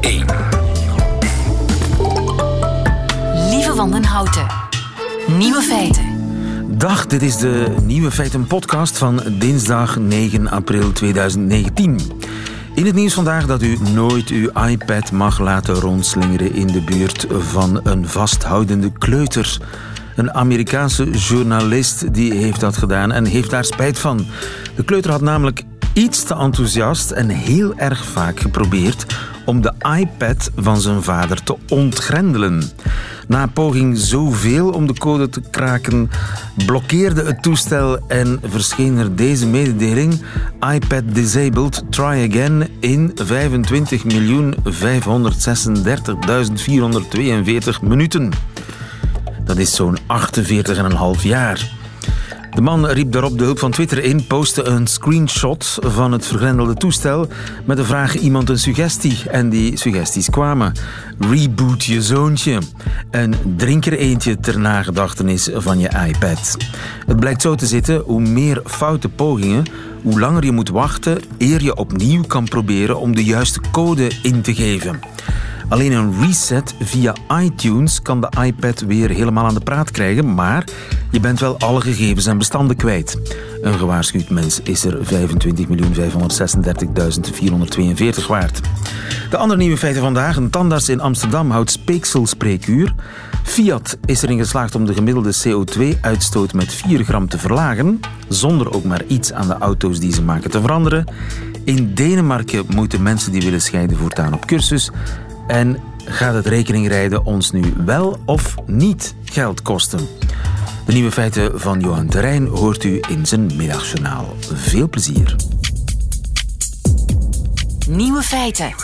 1. Lieve Wandenhouten. Nieuwe feiten. Dag, dit is de Nieuwe Feiten podcast van dinsdag 9 april 2019. In het nieuws vandaag dat u nooit uw iPad mag laten rondslingeren in de buurt van een vasthoudende kleuter. Een Amerikaanse journalist die heeft dat gedaan en heeft daar spijt van. De kleuter had namelijk iets te enthousiast en heel erg vaak geprobeerd om de iPad van zijn vader te ontgrendelen. Na poging zoveel om de code te kraken, blokkeerde het toestel en verscheen er deze mededeling: iPad disabled, try again in 25.536.442 minuten. Dat is zo'n 48,5 jaar. De man riep daarop de hulp van Twitter in, postte een screenshot van het vergrendelde toestel met de vraag iemand een suggestie. En die suggesties kwamen. Reboot je zoontje. En drink er eentje ter nagedachtenis van je iPad. Het blijkt zo te zitten, hoe meer foute pogingen, hoe langer je moet wachten eer je opnieuw kan proberen om de juiste code in te geven. Alleen een reset via iTunes kan de iPad weer helemaal aan de praat krijgen, maar je bent wel alle gegevens en bestanden kwijt. Een gewaarschuwd mens is er 25.536.442 waard. De andere nieuwe feiten vandaag. Een tandarts in Amsterdam houdt speekselspreekuur. Fiat is erin geslaagd om de gemiddelde CO2-uitstoot met 4 gram te verlagen, zonder ook maar iets aan de auto's die ze maken te veranderen. In Denemarken moeten mensen die willen scheiden voortaan op cursus. En gaat het rekeningrijden ons nu wel of niet geld kosten? De nieuwe feiten van Johan Terrein hoort u in zijn middagjournaal. Veel plezier. Nieuwe feiten.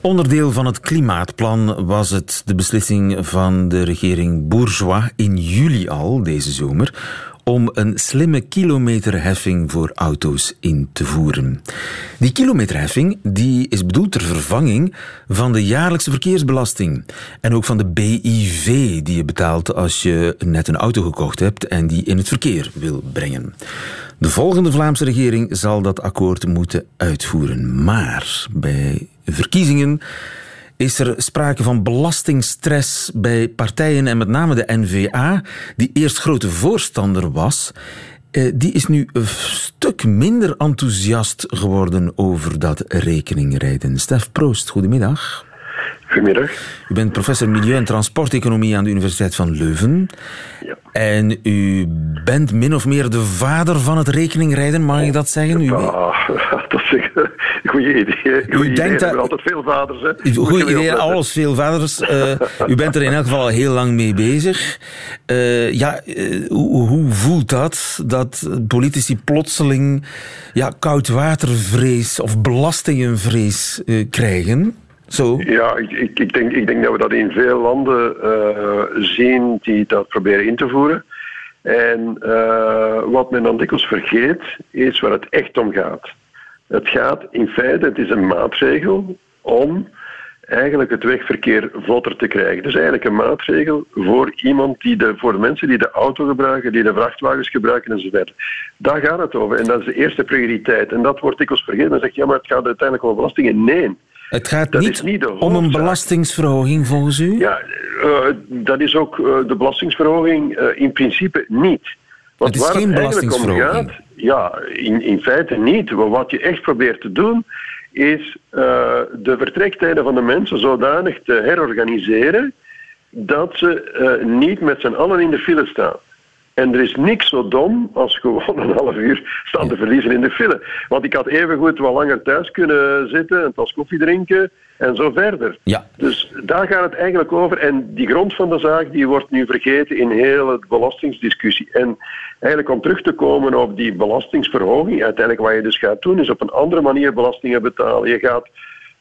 Onderdeel van het klimaatplan was het de beslissing van de regering Bourgeois in juli al, deze zomer, om een slimme kilometerheffing voor auto's in te voeren. Die kilometerheffing die is bedoeld ter vervanging van de jaarlijkse verkeersbelasting en ook van de BIV die je betaalt als je net een auto gekocht hebt en die in het verkeer wil brengen. De volgende Vlaamse regering zal dat akkoord moeten uitvoeren. Maar bij verkiezingen is er sprake van belastingstress bij partijen en met name de NVA, die eerst grote voorstander was. Eh, die is nu een stuk minder enthousiast geworden over dat rekeningrijden. Stef Proost, goedemiddag. Goedemiddag. U bent professor Milieu- en Transporteconomie aan de Universiteit van Leuven. Ja. En u bent min of meer de vader van het rekeningrijden, mag ik dat zeggen? U, Ah, dat een goede idee. Goeie idee. denkt dat- altijd veel vaders. Hè. Weer idee, alles veel vaders. Eh, u bent er in elk geval al heel lang mee bezig. Eh, ja, eh, hoe, hoe voelt dat? Dat politici plotseling ja, koudwatervrees of belastingenvrees krijgen? Zo. Ja, ik, ik, ik, denk, ik denk dat we dat in veel landen zien die dat proberen in te voeren. En wat men dan dikwijls vergeet, is waar het echt om gaat. Het gaat in feite, het is een maatregel om eigenlijk het wegverkeer vlotter te krijgen. Dus eigenlijk een maatregel voor iemand die de, voor de mensen die de auto gebruiken, die de vrachtwagens gebruiken enzovoort. Daar gaat het over. En dat is de eerste prioriteit. En dat wordt dikwijls vergeten. Dan zeg je, ja, maar het gaat uiteindelijk om belastingen. Nee. Het gaat Dat niet, om een belastingsverhoging volgens u? Ja, eh, dat is ook eh, de belastingsverhoging eh, in principe niet. Want Het is waar geen eigenlijk om gaat, ja, in, in feite niet. Wat je echt probeert te doen, is eh, de vertrektijden van de mensen zodanig te herorganiseren dat ze eh, niet met z'n allen in de file staan. En er is niks zo dom als gewoon een half uur staan te verliezen in de file. Want ik had evengoed wat langer thuis kunnen zitten, een tas koffie drinken en zo verder. Ja. Dus daar gaat het eigenlijk over. En die grond van de zaak die wordt nu vergeten in heel het belastingsdiscussie. En eigenlijk om terug te komen op die belastingsverhoging, uiteindelijk wat je dus gaat doen, is op een andere manier belastingen betalen. Je gaat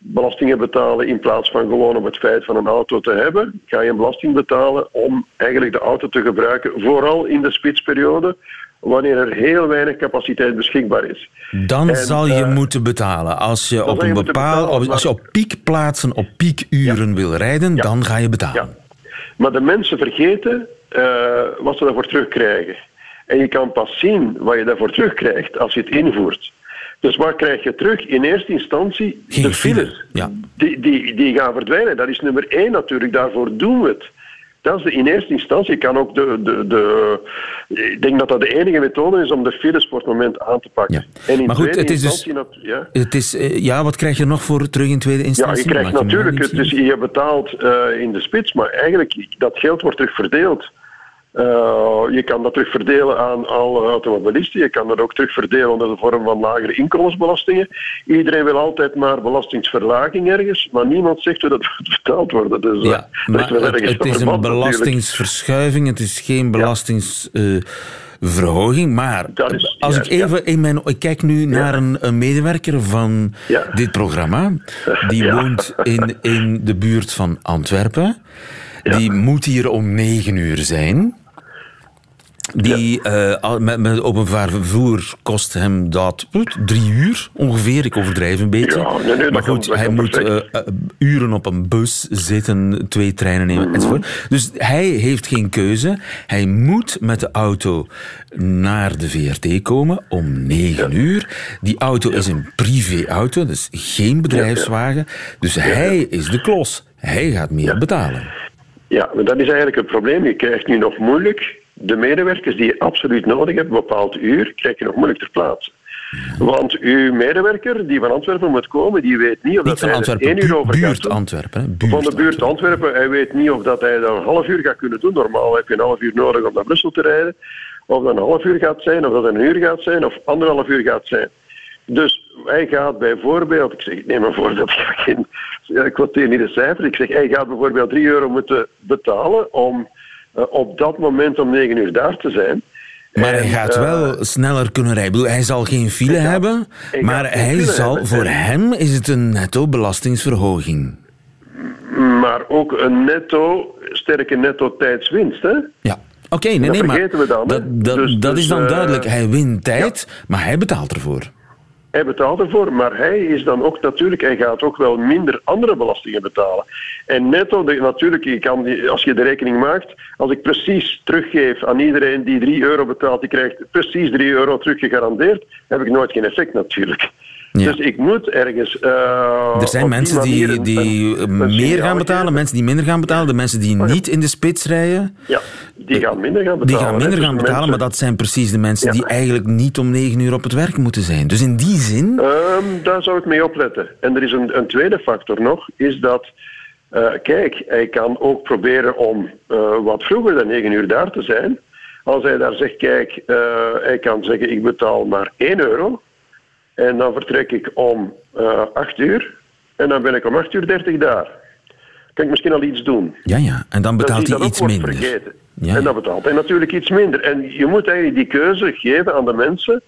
belastingen betalen in plaats van gewoon om het feit van een auto te hebben. Ga je een belasting betalen om eigenlijk de auto te gebruiken, vooral in de spitsperiode, wanneer er heel weinig capaciteit beschikbaar is. Dan En, zal je eh, moeten betalen. Als je, op een je moeten bepaal, betalen, op- als je op piekplaatsen op piekuren wil rijden, dan ga je betalen. Ja. Maar de mensen vergeten eh, wat ze daarvoor terugkrijgen. En je kan pas zien wat je daarvoor terugkrijgt als je het invoert. Dus wat krijg je terug? In eerste instantie Geen de file, files. ja. Die, die, die gaan verdwijnen. Dat is nummer één natuurlijk. Daarvoor doen we het. Dat is de in eerste instantie. Je kan ook de, de, de, ik denk dat dat de enige methode is om de files voor het moment aan te pakken. Ja. En in Maar goed, het is dus- instantie... ja. Het is, eh, ja, wat krijg je nog voor terug in tweede Ja, je instantie? krijgt natuurlijk, niet het, dus je betaalt eh, in de spits, maar eigenlijk dat geld wordt terug verdeeld. Eh, je kan dat terug verdelen aan alle automobilisten. Je kan dat ook terug verdelen onder de vorm van lagere inkomensbelastingen. Iedereen wil altijd maar belastingsverlaging ergens, maar niemand zegt hoe dat moet betaald worden. Dus, eh, Ja, dat maar het, is een natuurlijk. belastingsverschuiving, het is geen belastingsverhoging. maar Dat is als ik even in mijn. Ik kijk nu naar een, een medewerker van dit programma. Die woont in, in de buurt van Antwerpen. Die moet hier om negen uur zijn. Die eh, al- met, met openbaar vervoer kost hem dat put, drie uur ongeveer. Ik overdrijf een beetje. Ja, nee, nee, dat maar goed, hij moet eh, eh, uren op een bus zitten, twee treinen nemen Mhm. enzovoort. Dus hij heeft geen keuze. Hij moet met de auto naar de VRT komen om negen uur. Die auto is een privéauto, dus geen bedrijfswagen. Dus hij is de klos. Hij gaat meer betalen. Ja, maar dat is eigenlijk het probleem. Je krijgt nu nog moeilijk de medewerkers die je absoluut nodig hebt, een bepaald uur, krijg je nog moeilijk ter plaatse. Want uw medewerker die van Antwerpen moet komen, die weet niet of Niet dat hij er één uur over gaat buurt doen. Antwerpen. buurt Van de buurt Antwerpen. Hij weet niet of dat hij dan een half uur gaat kunnen doen. Normaal heb je een half uur nodig om naar Brussel te rijden. Of dat een half uur gaat zijn, of dat een uur gaat zijn, of anderhalf uur gaat zijn. Dus hij gaat bijvoorbeeld, ik zeg, ik neem een voorbeeld, ik, ga geen, ik quoteer niet de cijfers, ik zeg, hij gaat bijvoorbeeld 3 euro moeten betalen om op dat moment om 9 uur daar te zijn. Maar hij gaat eh, wel sneller kunnen rijden. Bedoel, hij zal geen file gaat- hebben, maar hij zal, hebben. voor hem is het een netto belastingsverhoging. Maar ook een netto, sterke netto tijdswinst. Hè? Ja. Oké, nee, Dat nee, maar we dan, dat, dat, Dus- dat dus, is dan eh, duidelijk. Hij wint tijd, maar hij betaalt ervoor. Hij betaalt ervoor, maar hij is dan ook natuurlijk, hij gaat ook wel minder andere belastingen betalen. En netto, de, natuurlijk, je kan als je de rekening maakt, als ik precies teruggeef aan iedereen die 3 euro betaalt, die krijgt precies 3 euro terug gegarandeerd, heb ik nooit geen effect natuurlijk. Ja. Dus ik moet ergens. eh, Er zijn mensen die, die een- een meer gaan betalen, mensen die minder gaan betalen, de mensen die Oh ja. niet in de spits rijden. Ja, die gaan minder gaan betalen. Die gaan minder Dus gaan betalen, maar dat zijn precies de mensen Ja. die eigenlijk niet om negen uur op het werk moeten zijn. Dus in die zin, Ehm, daar zou ik mee opletten. En er is een, een tweede factor nog, is dat, eh, kijk, hij kan ook proberen om eh, wat vroeger dan 9 uur daar te zijn. Als hij daar zegt, kijk, eh, hij kan zeggen, ik betaal maar 1 euro. En dan vertrek ik om eh 8 uur. En dan ben ik om 8 uur 30 daar. Kan ik misschien al iets doen. ja, ja, en dan betaalt hij iets minder. vergeten. Ja, En ja. dat betaalt hij natuurlijk iets minder. En je moet eigenlijk die keuze geven aan de mensen.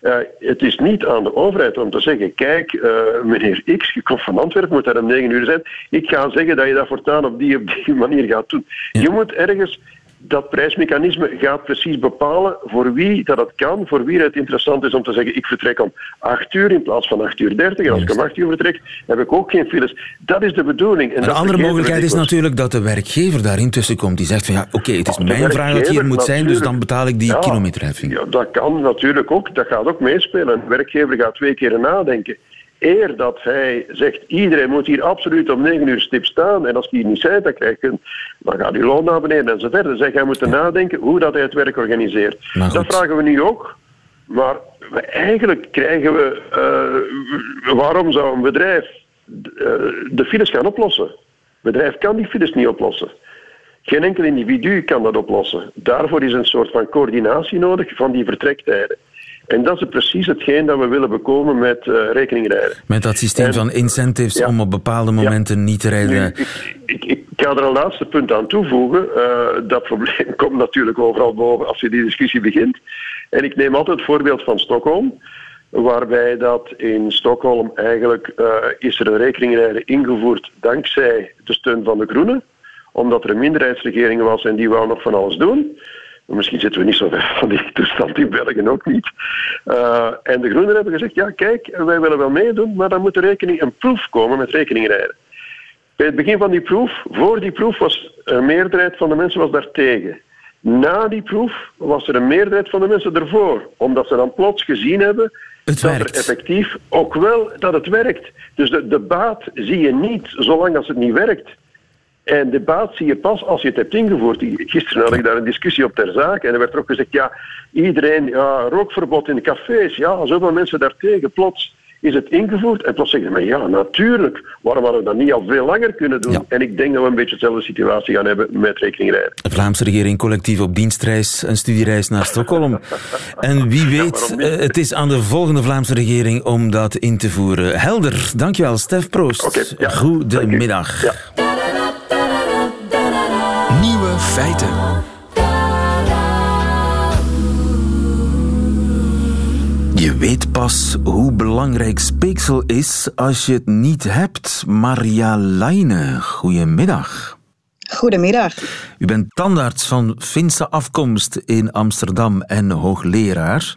Eh, het is niet aan de overheid om te zeggen: kijk, eh, meneer X, je komt van Antwerpen, moet daar om 9 uur zijn. Ik ga zeggen dat je dat voortaan op die op die manier gaat doen. Je moet ergens. Dat prijsmechanisme gaat precies bepalen voor wie dat het kan, voor wie het interessant is om te zeggen: ik vertrek om 8 uur in plaats van 8 uur 30. En als ik om 8 uur vertrek, heb ik ook geen files. Dat is de bedoeling. En Een andere mogelijkheid is natuurlijk dat de werkgever daarin tussenkomt. komt. Die zegt van ja, oké, het is De mijn vraag dat hier moet zijn, dus dan betaal ik die Ja, kilometerheffing. Ja, dat kan natuurlijk ook. Dat gaat ook meespelen. Een werkgever gaat twee keer nadenken. Eer dat hij zegt, iedereen moet hier absoluut om 9 uur stip staan. En als die hier niet zijn, dan, krijg je, dan gaat uw loon naar beneden en zo verder. Dus hij moet nadenken hoe dat hij het werk organiseert. Dat vragen we nu ook. Maar we- eigenlijk krijgen we... eh, waarom zou een bedrijf eh, de files gaan oplossen? Een bedrijf kan die files niet oplossen. Geen enkel individu kan dat oplossen. Daarvoor is een soort van coördinatie nodig van die vertrektijden. En dat is precies hetgeen dat we willen bekomen met eh rekeningrijden. Met dat systeem En- van incentives Ja. om op bepaalde momenten niet te Nu, rijden. ik, ik, ik ga er een laatste punt aan toevoegen. Eh, dat probleem komt natuurlijk overal boven als je die discussie begint. En ik neem altijd het voorbeeld van Stockholm. Waarbij dat in Stockholm eigenlijk eh, is er een rekeningrijden ingevoerd dankzij de steun van de Groenen. Omdat er een minderheidsregering was en die wou nog van alles doen. Misschien zitten we niet zo ver van die toestand in België ook niet. Eh, en de Groenen hebben gezegd, ja kijk, wij willen wel meedoen, maar dan moet de rekening een proef komen met rekeningrijden. Bij het begin van die proef, voor die proef, was een meerderheid van de mensen was daar tegen. Na die proef was er een meerderheid van de mensen ervoor. Omdat ze dan plots gezien hebben, Het dat werkt. er effectief ook wel dat het werkt. Dus de, de baat zie je niet zolang als het niet werkt. En de baat zie je pas als je het hebt ingevoerd. Gisteren had ik daar een discussie op ter zake en er werd er ook gezegd, ja, iedereen, ja, rookverbod in de cafés, ja, zoveel mensen daartegen. Plots is het ingevoerd en plots zeggen ze, maar ja, natuurlijk, waarom hadden we dat niet al veel langer kunnen doen? Ja. En ik denk dat we een beetje dezelfde situatie gaan hebben met rekeningrijden. De Vlaamse regering collectief op dienstreis, een studiereis naar Stockholm. En wie weet, eh, het is aan de volgende Vlaamse regering om dat in te voeren. Helder, dankjewel, Stef Proost. Ja, Goedemiddag. Ja. Nieuwe feiten. Weet pas hoe belangrijk speeksel is als je het niet hebt. Maria Leijne, goedemiddag. Goedemiddag. U bent tandarts van Finse afkomst in Amsterdam en hoogleraar.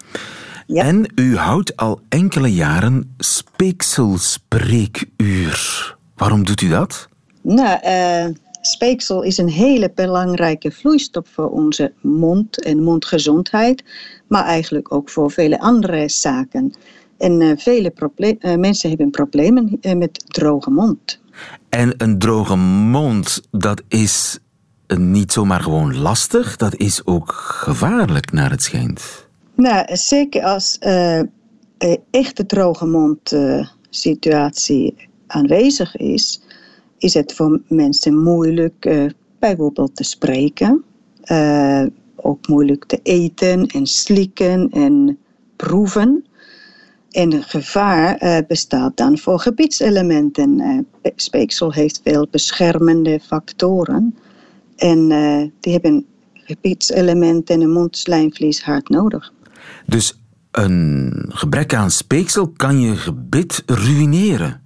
Ja. En u houdt al enkele jaren speekselspreekuur. Waarom doet u dat? Nou, eh, speeksel is een hele belangrijke vloeistof voor onze mond en mondgezondheid, maar eigenlijk ook voor vele andere zaken. En eh, vele eh, mensen hebben problemen eh, met droge mond. En een droge mond, dat is niet zomaar gewoon lastig, dat is ook gevaarlijk naar het schijnt. Nou, zeker als een echte droge mond situatie aanwezig is, is het voor mensen moeilijk eh, bijvoorbeeld te spreken. eh, ook moeilijk te eten en slikken en proeven. En het gevaar eh, bestaat dan voor gebiedselementen. Eh, speeksel heeft veel beschermende factoren. En die hebben gebiedselementen en mondslijmvlies hard nodig. Dus een gebrek aan speeksel kan je gebit ruïneren.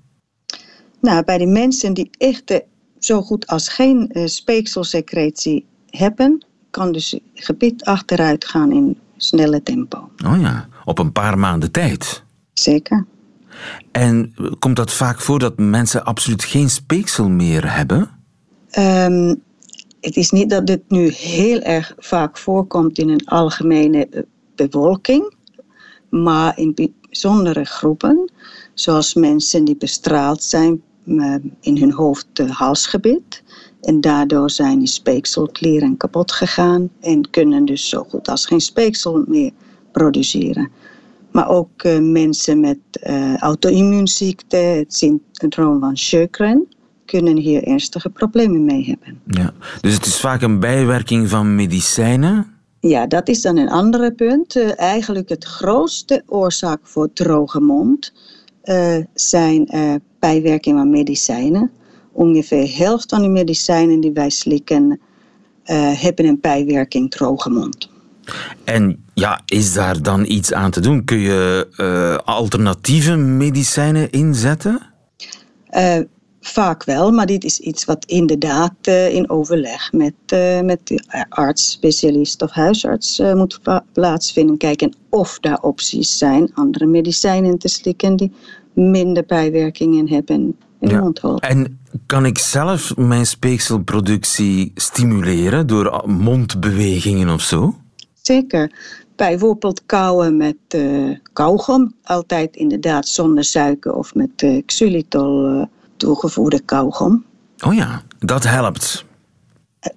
Nou, bij de mensen die echt eh, zo goed als geen eh, speekselsecretie hebben, kan dus het gebit achteruit gaan in snelle tempo. Oh ja, op een paar maanden tijd. Zeker. En komt dat vaak voor dat mensen absoluut geen speeksel meer hebben? Ehm, het is niet dat dit nu heel erg vaak voorkomt in een algemene eh, bevolking, maar in bijzondere groepen, zoals mensen die bestraald zijn eh, in hun hoofd-halsgebied. En daardoor zijn die speekselklieren kapot gegaan en kunnen dus zo goed als geen speeksel meer produceren. Maar ook eh, mensen met eh auto-immuunziekte, het syndroom van Sjögren, kunnen hier ernstige problemen mee hebben. Ja. Dus het is vaak een bijwerking van medicijnen. Ja, dat is dan een andere punt. Eh, eigenlijk het grootste oorzaak voor droge mond eh, zijn eh, bijwerkingen van medicijnen. Ongeveer de helft van de medicijnen die wij slikken eh, hebben een bijwerking droge mond. En ja, is daar dan iets aan te doen? Kun je eh, alternatieve medicijnen inzetten? Eh, vaak wel, maar dit is iets wat inderdaad eh, in overleg met, eh, met de arts, specialist of huisarts eh, moet plaatsvinden. Kijken of daar opties zijn, andere medicijnen te slikken die minder bijwerkingen hebben in de Ja. mondhol. En kan ik zelf mijn speekselproductie stimuleren door mondbewegingen of zo? Zeker. Bijvoorbeeld kauwen met kauwgom. Altijd inderdaad zonder suiker of met xylitol toegevoegde kauwgom. Oh ja, dat helpt.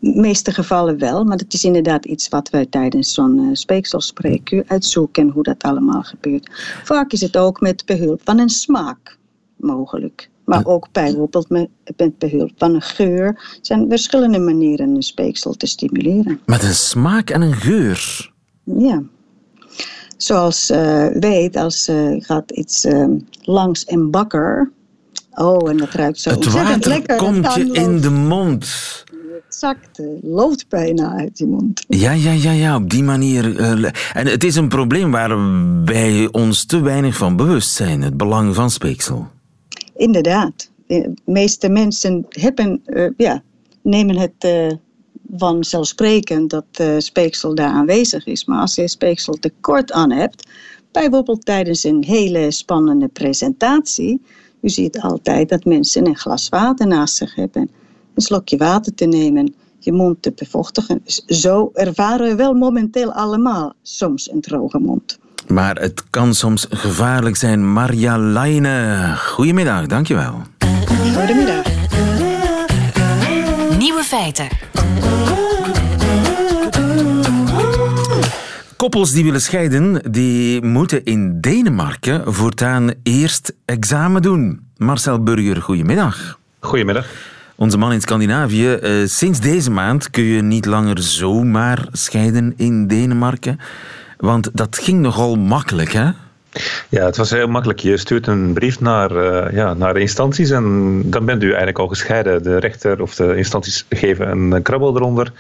In de meeste gevallen wel, maar het is inderdaad iets wat wij tijdens zo'n eh, speekselspreekuur uitzoeken hoe dat allemaal gebeurt. Vaak is het ook met behulp van een smaak mogelijk. Maar ook bijvoorbeeld met, met behulp van een geur. Er zijn verschillende manieren een speeksel te stimuleren. Met een smaak en een geur. Ja. Zoals eh weet, als eh gaat iets eh, langs en bakker. Oh, en dat ruikt zo Het ontzettend water lekker. komt Dat je in de mond. Het zakt, eh, loopt bijna uit je mond. Ja, ja, ja, ja, op die manier. eh, en het is een probleem waar wij ons te weinig van bewust zijn, het belang van speeksel. Inderdaad. De meeste mensen hebben, eh, ja, nemen het eh, vanzelfsprekend dat eh, speeksel daar aanwezig is. Maar als je speeksel tekort aan hebt, bijvoorbeeld tijdens een hele spannende presentatie, u ziet altijd dat mensen een glas water naast zich hebben. Een slokje water te nemen, je mond te bevochtigen. Dus zo ervaren we wel momenteel allemaal soms een droge mond. Maar het kan soms gevaarlijk zijn. Marja Leijnen, goedemiddag, dankjewel. Goedemiddag. Nieuwe feiten. Koppels die willen scheiden, die moeten in Denemarken voortaan eerst examen doen. Marcel Burger, goedemiddag. Goedemiddag. Onze man in Scandinavië. Uh, sinds deze maand kun je niet langer zomaar scheiden in Denemarken. Want dat ging nogal makkelijk, hè? Ja, het was heel makkelijk. Je stuurt een brief naar, uh, ja, naar instanties en dan bent u eigenlijk al gescheiden. De rechter of de instanties geven een krabbel eronder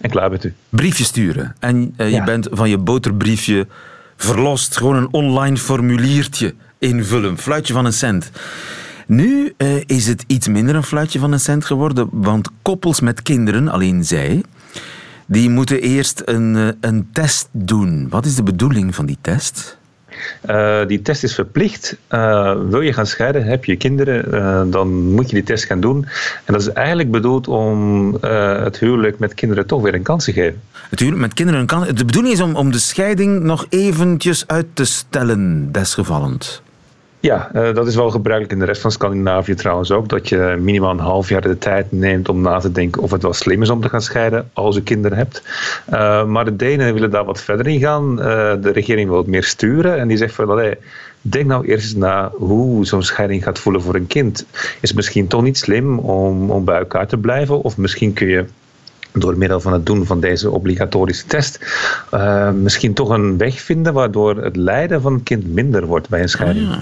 en klaar bent u. Briefje sturen. En uh, je bent van je boterbriefje verlost. Gewoon een online formuliertje invullen. Fluitje van een cent. Nu uh, is het iets minder een fluitje van een cent geworden, want koppels met kinderen, alleen zij, die moeten eerst een, een test doen. Wat is de bedoeling van die test? Uh, die test is verplicht. Uh, wil je gaan scheiden, heb je kinderen, uh, dan moet je die test gaan doen. En dat is eigenlijk bedoeld om het huwelijk met kinderen toch weer een kans te geven. Het huwelijk met kinderen een kans. De bedoeling is om, om de scheiding nog eventjes uit te stellen, desgevallend. Ja, uh, dat is wel gebruikelijk in de rest van Scandinavië trouwens ook. Dat je minimaal een half jaar de tijd neemt om na te denken of het wel slim is om te gaan scheiden als je kinderen hebt. Uh, maar de Denen willen daar wat verder in gaan. Uh, de regering wil het meer sturen en die zegt van allee, denk nou eerst eens na hoe zo'n scheiding gaat voelen voor een kind. Is het misschien toch niet slim om, om bij elkaar te blijven? Of misschien kun je door middel van het doen van deze obligatorische test misschien toch een weg vinden waardoor het lijden van een kind minder wordt bij een scheiding. Ah.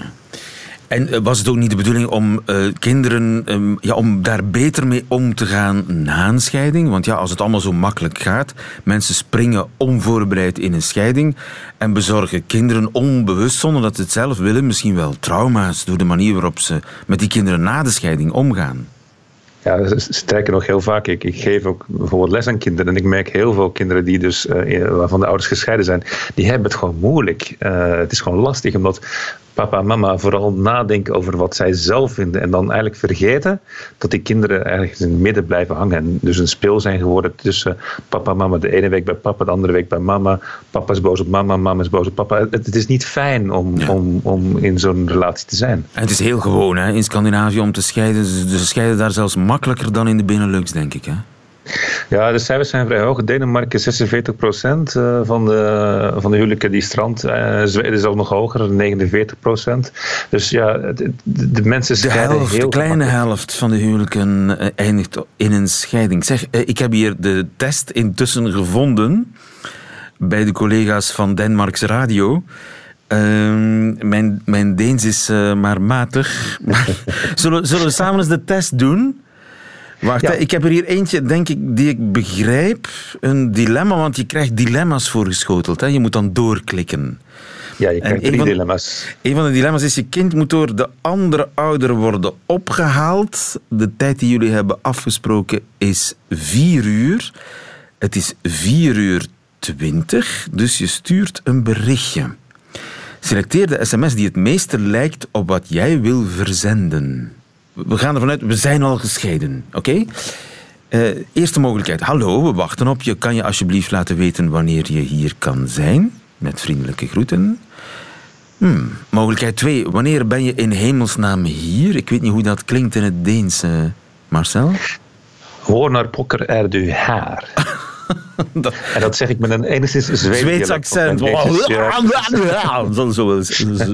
En was het ook niet de bedoeling om uh, kinderen um, ja, om daar beter mee om te gaan na een scheiding? Want ja, als het allemaal zo makkelijk gaat, mensen springen onvoorbereid in een scheiding en bezorgen kinderen onbewust, zonder dat ze het zelf willen, misschien wel trauma's door de manier waarop ze met die kinderen na de scheiding omgaan. Ja, sterker nog heel vaak. Ik, ik, geef ook bijvoorbeeld les aan kinderen. En ik merk heel veel kinderen die dus, uh, waarvan de ouders gescheiden zijn, die hebben het gewoon moeilijk. Het is gewoon lastig, omdat papa en mama vooral nadenken over wat zij zelf vinden. En dan eigenlijk vergeten dat die kinderen ergens in het midden blijven hangen. En dus een speel zijn geworden tussen papa en mama. De ene week bij papa, de andere week bij mama. Papa is boos op mama, mama is boos op papa. Het, het is niet fijn om, ja. om, om in zo'n relatie te zijn. En het is heel gewoon hè, in Scandinavië om te scheiden. Ze scheiden daar zelfs makkelijker dan in de Benelux, denk ik. Hè? Ja, de cijfers zijn vrij hoog. Denemarken 46 procent eh, van de, van de huwelijken die strand. Uh, Zweden is ook nog hoger, 49 procent. Dus ja, de, de mensen scheiden de helft, heel De kleine helft van de huwelijken eh, eindigt in een scheiding. Zeg, ik heb hier de test intussen gevonden bij de collega's van Denemarks Radio. Uh, mijn, mijn Deens is uh, maar matig. zullen, zullen we samen eens de test doen? Wacht, ja. ik heb er hier eentje, denk ik, die ik begrijp. Een dilemma, want je krijgt dilemma's voorgeschoteld. Hè? Je moet dan doorklikken. Ja, je krijgt drie dilemma's. Een van de dilemma's is, je kind moet door de andere ouder worden opgehaald. De tijd die jullie hebben afgesproken is vier uur. Het is vier uur twintig, dus je stuurt een berichtje. Selecteer de sms die het meeste lijkt op wat jij wil verzenden. We gaan ervan uit, we zijn al gescheiden. Oké? Okay? Uh, eerste mogelijkheid. Hallo, we wachten op je. Kan je alsjeblieft laten weten wanneer je hier kan zijn? Met vriendelijke groeten. Hmm. Mogelijkheid 2. Wanneer ben je in hemelsnaam hier? Ik weet niet hoe dat klinkt in het Deens, uh, Marcel. Hoor naar pokker er du haar. dat, en dat zeg ik met een enigszins Zweeds, Zweeds accent. zo, zo,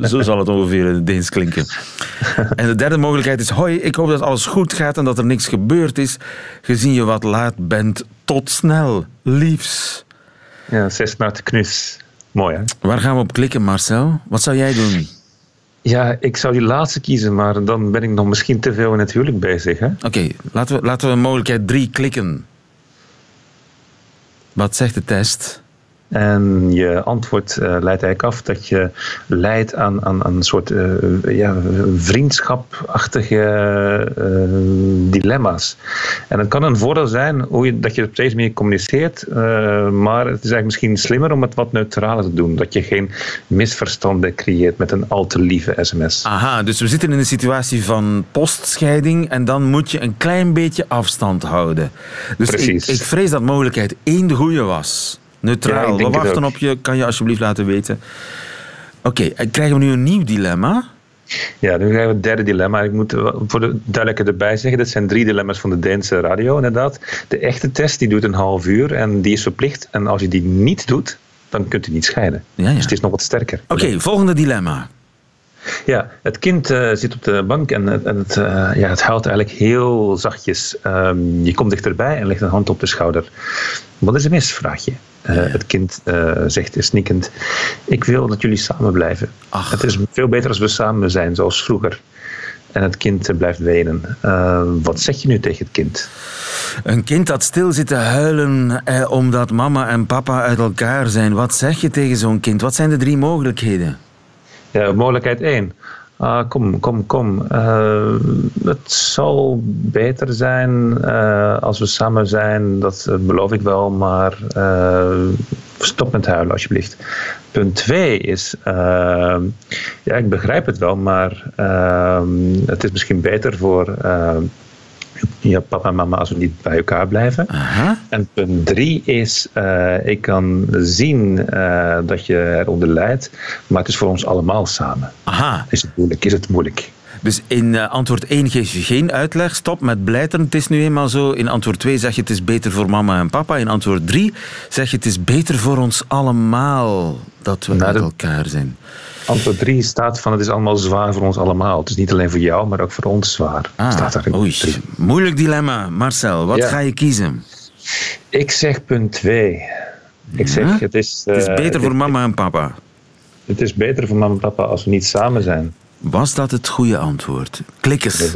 zo, zal het ongeveer in het Deens klinken. En de derde mogelijkheid is: Hoi, ik hoop dat alles goed gaat en dat er niks gebeurd is. Gezien je wat laat bent, tot snel. Liefs. Ja, zes naar de knus. Mooi, hè? Waar gaan we op klikken, Marcel? Wat zou jij doen? Ja, ik zou die laatste kiezen, maar dan ben ik nog misschien te veel in het huwelijk bezig. Oké, okay, laten, we, laten we mogelijkheid 3 klikken. Wat zegt de test? En je antwoord uh, leidt eigenlijk af dat je leidt aan, aan, aan een soort uh, ja, vriendschapachtige uh, dilemma's. En het kan een voordeel zijn hoe je, dat je op deze manier communiceert, maar het is eigenlijk misschien slimmer om het wat neutraler te doen. Dat je geen misverstanden creëert met een al te lieve sms. Aha, dus we zitten in een situatie van postscheiding en dan moet je een klein beetje afstand houden. Dus Precies. Ik, ik vrees dat mogelijkheid één de goede was. Neutraal. Ja, We wachten op je. Kan je alsjeblieft laten weten Oké, okay, krijgen we nu een nieuw dilemma? Ja, nu krijgen we het derde dilemma. Ik moet voor de duidelijkheid erbij zeggen, dat zijn drie dilemma's van de Deense radio inderdaad. De echte test die doet een half uur en die is verplicht. En als je die niet doet, dan kunt u niet scheiden. Ja, ja. Dus het is nog wat sterker. Oké, volgende dilemma. Ja, het kind uh, zit op de bank en, en het, uh, ja, het huilt eigenlijk heel zachtjes. Um, je komt dichterbij en legt een hand op de schouder. Wat is er mis, vraag je. Uh, het kind zegt snikkend: Ik wil dat jullie samen blijven. Ach. Het is veel beter als we samen zijn, zoals vroeger. En het kind blijft wenen. wat zeg je nu tegen het kind? Een kind dat stil zit te huilen eh, omdat mama en papa uit elkaar zijn. Wat zeg je tegen zo'n kind? Wat zijn de drie mogelijkheden? Ja, mogelijkheid 1. Uh, ah, kom, kom, kom. Uh, het zal beter zijn uh, als we samen zijn, dat beloof ik wel, maar stop met huilen alsjeblieft. Punt 2 is, ja, ik begrijp het wel, maar het is misschien beter voor ja, papa en mama als we niet bij elkaar blijven. Aha. En punt drie is, uh, ik kan zien uh, dat je eronder lijdt, maar het is voor ons allemaal samen. Aha. Is het moeilijk? Is het moeilijk? Dus in uh, antwoord 1 geef je geen uitleg, stop met blijteren, het is nu eenmaal zo. In antwoord 2 zeg je het is beter voor mama en papa. In antwoord 3 zeg je het is beter voor ons allemaal dat we nou, met elkaar zijn. Antwoord 3 staat van het is allemaal zwaar voor ons allemaal. Het is niet alleen voor jou, maar ook voor ons zwaar. Ah, staat daar oei, moeilijk dilemma. Marcel, wat ga je kiezen? Ik zeg punt 2. Ik zeg, het is... het is eh, beter voor mama en papa. Het is beter voor mama en papa als we niet samen zijn. Was dat het goede antwoord? Klikkers.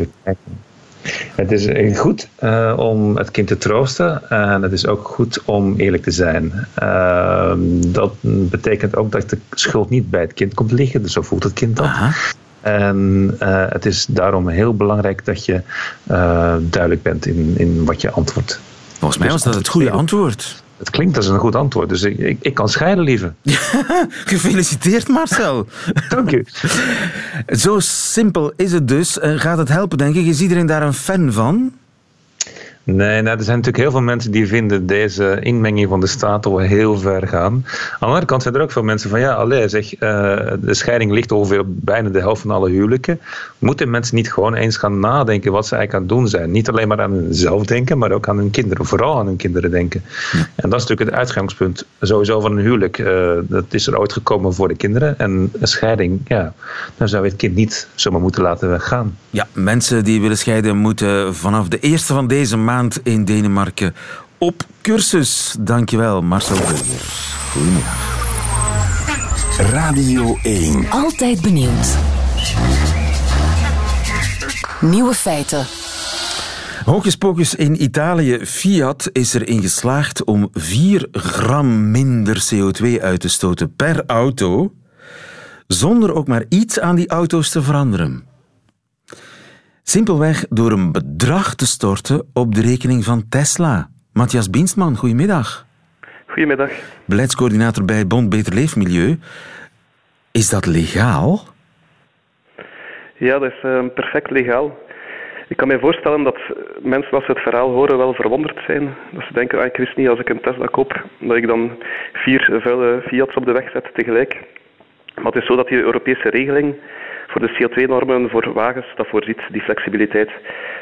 Het is goed uh, om het kind te troosten en het is ook goed om eerlijk te zijn. Uh, dat betekent ook dat de schuld niet bij het kind komt liggen, dus zo voelt het kind dat. En uh, het is daarom heel belangrijk dat je duidelijk bent in, in wat je antwoordt. Volgens mij was dat het goede antwoord. Het klinkt als een goed antwoord, dus ik, ik, ik kan scheiden, lieve. Gefeliciteerd, Marcel. Dank u. Zo simpel is het dus. Eh, gaat het helpen, denk ik? Is iedereen daar een fan van? Nee, nou, er zijn natuurlijk heel veel mensen die vinden deze inmenging van de staten wel heel ver gaan. Aan de andere kant zijn er ook veel mensen van ja, allee, zeg, uh, de scheiding ligt ongeveer bijna de helft van alle huwelijken. Moeten mensen niet gewoon eens gaan nadenken wat ze eigenlijk aan het doen zijn? Niet alleen maar aan hunzelf denken, maar ook aan hun kinderen, vooral aan hun kinderen denken. En dat is natuurlijk het uitgangspunt sowieso van een huwelijk. Uh, dat is er ooit gekomen voor de kinderen. En een scheiding, ja, dan zou je het kind niet zomaar moeten laten gaan. Ja, mensen die willen scheiden moeten vanaf de eerste van deze maand in Denemarken op cursus. Dankjewel, Marcel Burger. Goedemiddag. Radio 1. Altijd benieuwd. Nieuwe feiten. Hocus in Italië. Fiat is erin geslaagd om 4 gram minder CO2 uit te stoten per auto, zonder ook maar iets aan die auto's te veranderen. Simpelweg door een bedrag te storten op de rekening van Tesla. Matthias Bienstman, goedemiddag. Goedemiddag. Beleidscoördinator bij Bond Beter Leefmilieu. Is dat legaal? Ja, dat is uh, perfect legaal. Ik kan me voorstellen dat mensen als ze het verhaal horen wel verwonderd zijn. Dat ze denken, ah, ik wist niet als ik een Tesla koop, dat ik dan vier vuile Fiats op de weg zet tegelijk. Maar het is zo dat die Europese regeling voor de CO2-normen voor wagens, dat voorziet die flexibiliteit.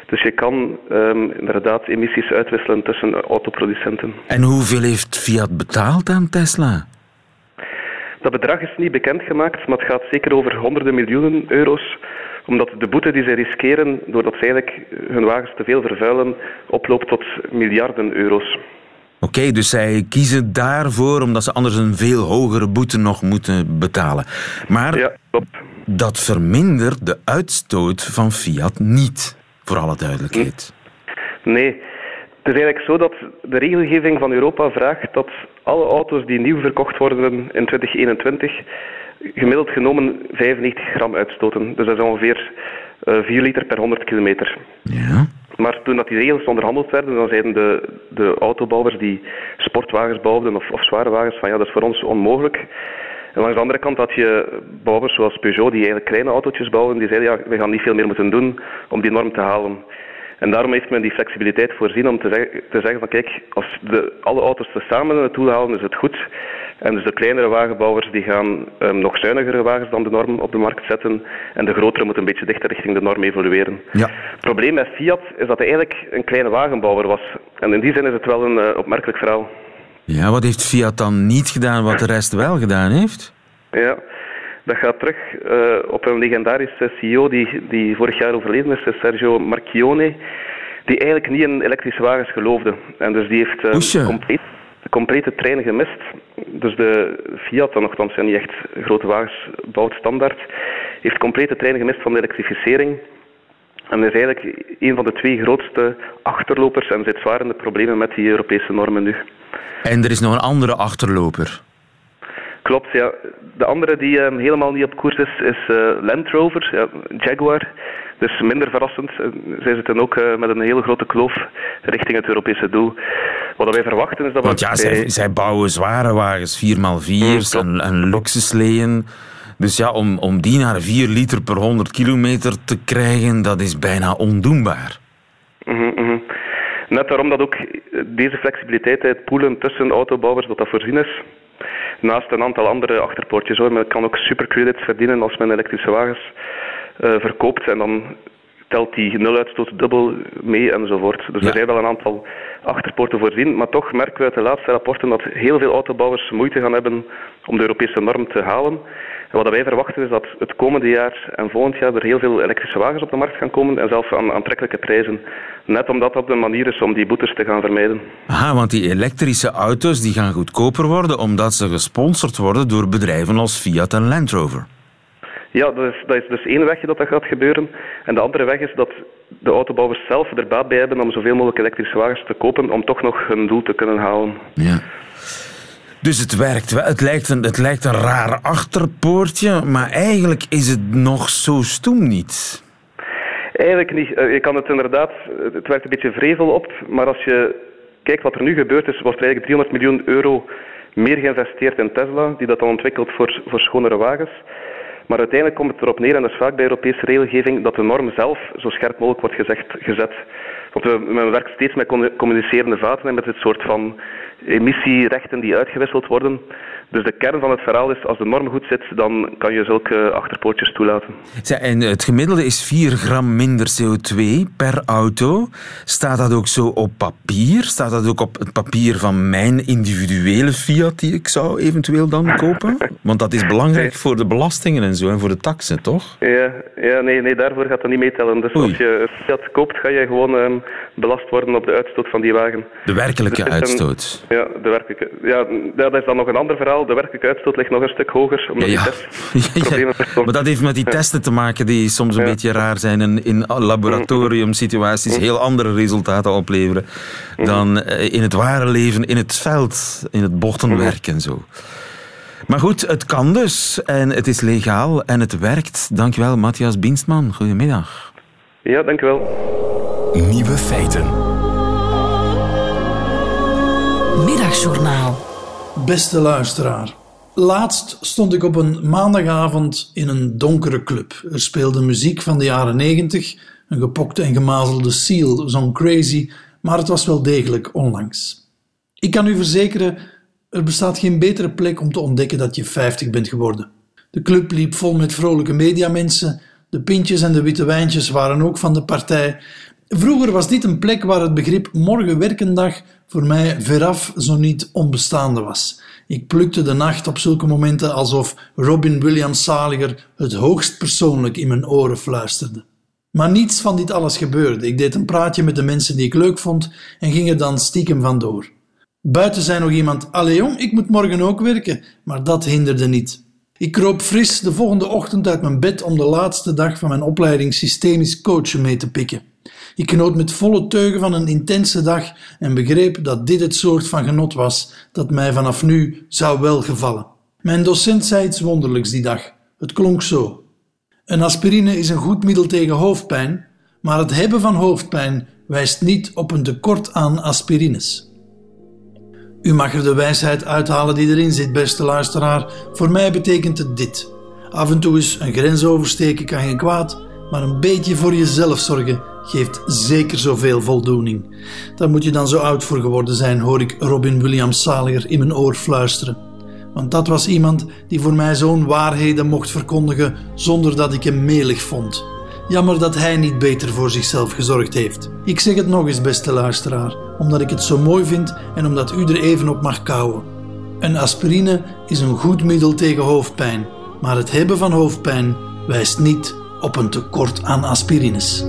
Dus je kan um, inderdaad emissies uitwisselen tussen autoproducenten. En hoeveel heeft Fiat betaald aan Tesla? Dat bedrag is niet bekendgemaakt, maar het gaat zeker over honderden miljoenen euro's omdat de boete die ze riskeren, doordat ze eigenlijk hun wagens te veel vervuilen, oploopt tot miljarden euro's. Oké, dus zij kiezen daarvoor omdat ze anders een veel hogere boete nog moeten betalen. Maar ja, dat vermindert de uitstoot van Fiat niet, voor alle duidelijkheid. Nee. Het is eigenlijk zo dat de regelgeving van Europa vraagt dat alle auto's die nieuw verkocht worden in 2021 gemiddeld genomen 95 gram uitstoten. Dus dat is ongeveer 4 eh, liter per 100 kilometer. Ja. Maar toen dat die regels onderhandeld werden, dan zeiden de, de autobouwers die sportwagens bouwden of, of zware wagens van ja, dat is voor ons onmogelijk. En langs de andere kant had je bouwers zoals Peugeot, die eigenlijk kleine autootjes bouwen, die zeiden ja, we gaan niet veel meer moeten doen om die norm te halen. En daarom heeft men die flexibiliteit voorzien om te, zeggen, te zeggen van kijk, als de, alle auto's samen naartoe halen, is het goed. En dus de kleinere wagenbouwers die gaan um, nog zuinigere wagens dan de norm op de markt zetten. En de grotere moeten een beetje dichter richting de norm evolueren. Ja. Het probleem met Fiat is dat hij eigenlijk een kleine wagenbouwer was. En in die zin is het wel een uh, opmerkelijk verhaal. Ja, wat heeft Fiat dan niet gedaan wat de rest wel gedaan heeft? Ja, dat gaat terug uh, op een legendarische CEO die, die vorig jaar overleden is, Sergio Marchionne, die eigenlijk niet in elektrische wagens geloofde. En dus die heeft uh, compleet, de complete trein gemist. Dus de Fiat, dan nogthans niet echt grote wagens bouwt standaard, heeft complete trein gemist van de elektrificering. En is eigenlijk een van de twee grootste achterlopers en zit zwaar in de problemen met die Europese normen nu. En er is nog een andere achterloper. Klopt, ja. De andere die um, helemaal niet op koers is, is uh, Land Rover, ja, Jaguar. Dus minder verrassend. Uh, zij zitten ook uh, met een hele grote kloof richting het Europese doel. Wat wij verwachten is dat... Want ja, zij, zij, bouwen zware wagens, 4x4's mm, en, en luxe Dus ja, om, om die naar 4 liter per 100 kilometer te krijgen, dat is bijna ondoenbaar. Mm -hmm. Net daarom dat ook deze flexibiliteit, het poelen tussen autobouwers, dat dat voorzien is. Naast een aantal andere achterpoortjes hoor. Men kan ook supercredits verdienen als men elektrische wagens uh, verkoopt. En dan telt die nuluitstoot dubbel mee enzovoort. Dus er zijn wel een aantal achterpoorten voorzien. Maar toch merken we uit de laatste rapporten dat heel veel autobouwers moeite gaan hebben om de Europese norm te halen. En wat wij verwachten is dat het komende jaar en volgend jaar er heel veel elektrische wagens op de markt gaan komen en zelfs aan aantrekkelijke prijzen. Net omdat dat de manier is om die boetes te gaan vermijden. Aha, want die elektrische auto's die gaan goedkoper worden omdat ze gesponsord worden door bedrijven als Fiat en Land Rover. Ja, dat is, dat is dus één weg dat dat gaat gebeuren. En de andere weg is dat de autobouwers zelf er baat bij hebben om zoveel mogelijk elektrische wagens te kopen om toch nog hun doel te kunnen halen. Ja. Dus het werkt wel. Het lijkt, een, het lijkt een raar achterpoortje, maar eigenlijk is het nog zo stoem niet. Eigenlijk niet. Eh, je kan het inderdaad, het werkt een beetje vrevel op, maar als je kijkt wat er nu gebeurd is, wordt er eigenlijk 300 miljoen euro meer geïnvesteerd in Tesla, die dat dan ontwikkelt voor, voor schonere wagens. Maar uiteindelijk komt het erop neer, en dat is vaak bij Europese regelgeving, dat de norm zelf zo scherp mogelijk wordt gezegd, gezet. Want we, men werkt steeds met communicerende vaten en met dit soort van emissierechten die uitgewisseld worden. Dus de kern van het verhaal is, als de norm goed zit, dan kan je zulke achterpoortjes toelaten. en het gemiddelde is 4 gram minder CO2 per auto. Staat dat ook zo op papier? Staat dat ook op het papier van mijn individuele Fiat die ik zou eventueel dan kopen? Want dat is belangrijk voor de belastingen en zo en voor de taxen, toch? Ja, ja nee, nee, daarvoor gaat dat niet meetellen. Dus als je Fiat koopt, ga je gewoon um, belast worden op de uitstoot van die wagen. De werkelijke dus uitstoot? ja, de werkelijke, ja, dat is dan nog een ander verhaal de werkelijke uitstoot ligt nog een stuk hoger. Omdat ja, ja. Maar dat heeft met die testen te maken die soms een beetje raar zijn en in laboratoriumsituaties heel andere resultaten opleveren dan eh, in het ware leven, in het veld, in het bochtenwerk en zo. Maar goed, het kan dus en het is legaal en het werkt. Dankjewel, Matthias Bienstman. Goedemiddag. Ja, dankjewel. Nieuwe feiten. Middagjournaal. Beste luisteraar. Laatst stond ik op een maandagavond in een donkere club. Er speelde muziek van de jaren negentig, een gepokte en gemazelde Seal zo'n Crazy, maar het was wel degelijk onlangs. Ik kan u verzekeren, er bestaat geen betere plek om te ontdekken dat je 50 bent geworden. De club liep vol met vrolijke mediamensen, de pintjes en de witte wijntjes waren ook van de partij. Vroeger was dit een plek waar het begrip morgen werkendag voor mij veraf zo niet onbestaande was. Ik plukte de nacht op zulke momenten alsof Robin Williams Saliger het hoogst persoonlijk in mijn oren fluisterde. Maar niets van dit alles gebeurde. Ik deed een praatje met de mensen die ik leuk vond en ging er dan stiekem vandoor. Buiten zei nog iemand: Allee jong, ik moet morgen ook werken, maar dat hinderde niet. Ik kroop fris de volgende ochtend uit mijn bed om de laatste dag van mijn opleiding systemisch coachen mee te pikken. Ik genoot met volle teugen van een intense dag en begreep dat dit het soort van genot was dat mij vanaf nu zou welgevallen. Mijn docent zei iets wonderlijks die dag. Het klonk zo. Een aspirine is een goed middel tegen hoofdpijn, maar het hebben van hoofdpijn wijst niet op een tekort aan aspirines. U mag er de wijsheid uithalen die erin zit, beste luisteraar. Voor mij betekent het dit. Af en toe eens een grens oversteken kan geen kwaad, maar een beetje voor jezelf zorgen geeft zeker zoveel voldoening. Daar moet je dan zo oud voor geworden zijn, hoor ik Robin Williams Salier in mijn oor fluisteren. Want dat was iemand die voor mij zo'n waarheden mocht verkondigen zonder dat ik hem melig vond. Jammer dat hij niet beter voor zichzelf gezorgd heeft. Ik zeg het nog eens, beste luisteraar, omdat ik het zo mooi vind en omdat u er even op mag kouwen. Een aspirine is een goed middel tegen hoofdpijn, maar het hebben van hoofdpijn wijst niet op een tekort aan aspirines.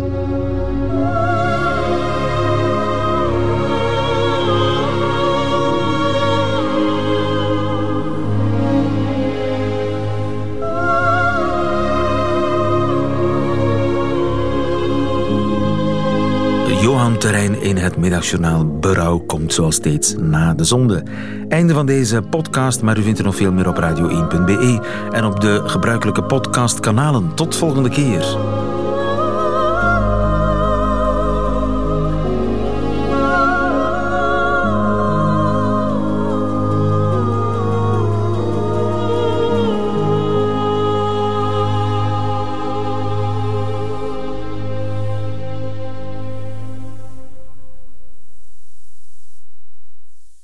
Terrein in het middagjournaal Berouw komt zoals steeds na de zonde. Einde van deze podcast, maar u vindt er nog veel meer op radio1.be en op de gebruikelijke podcastkanalen. Tot volgende keer.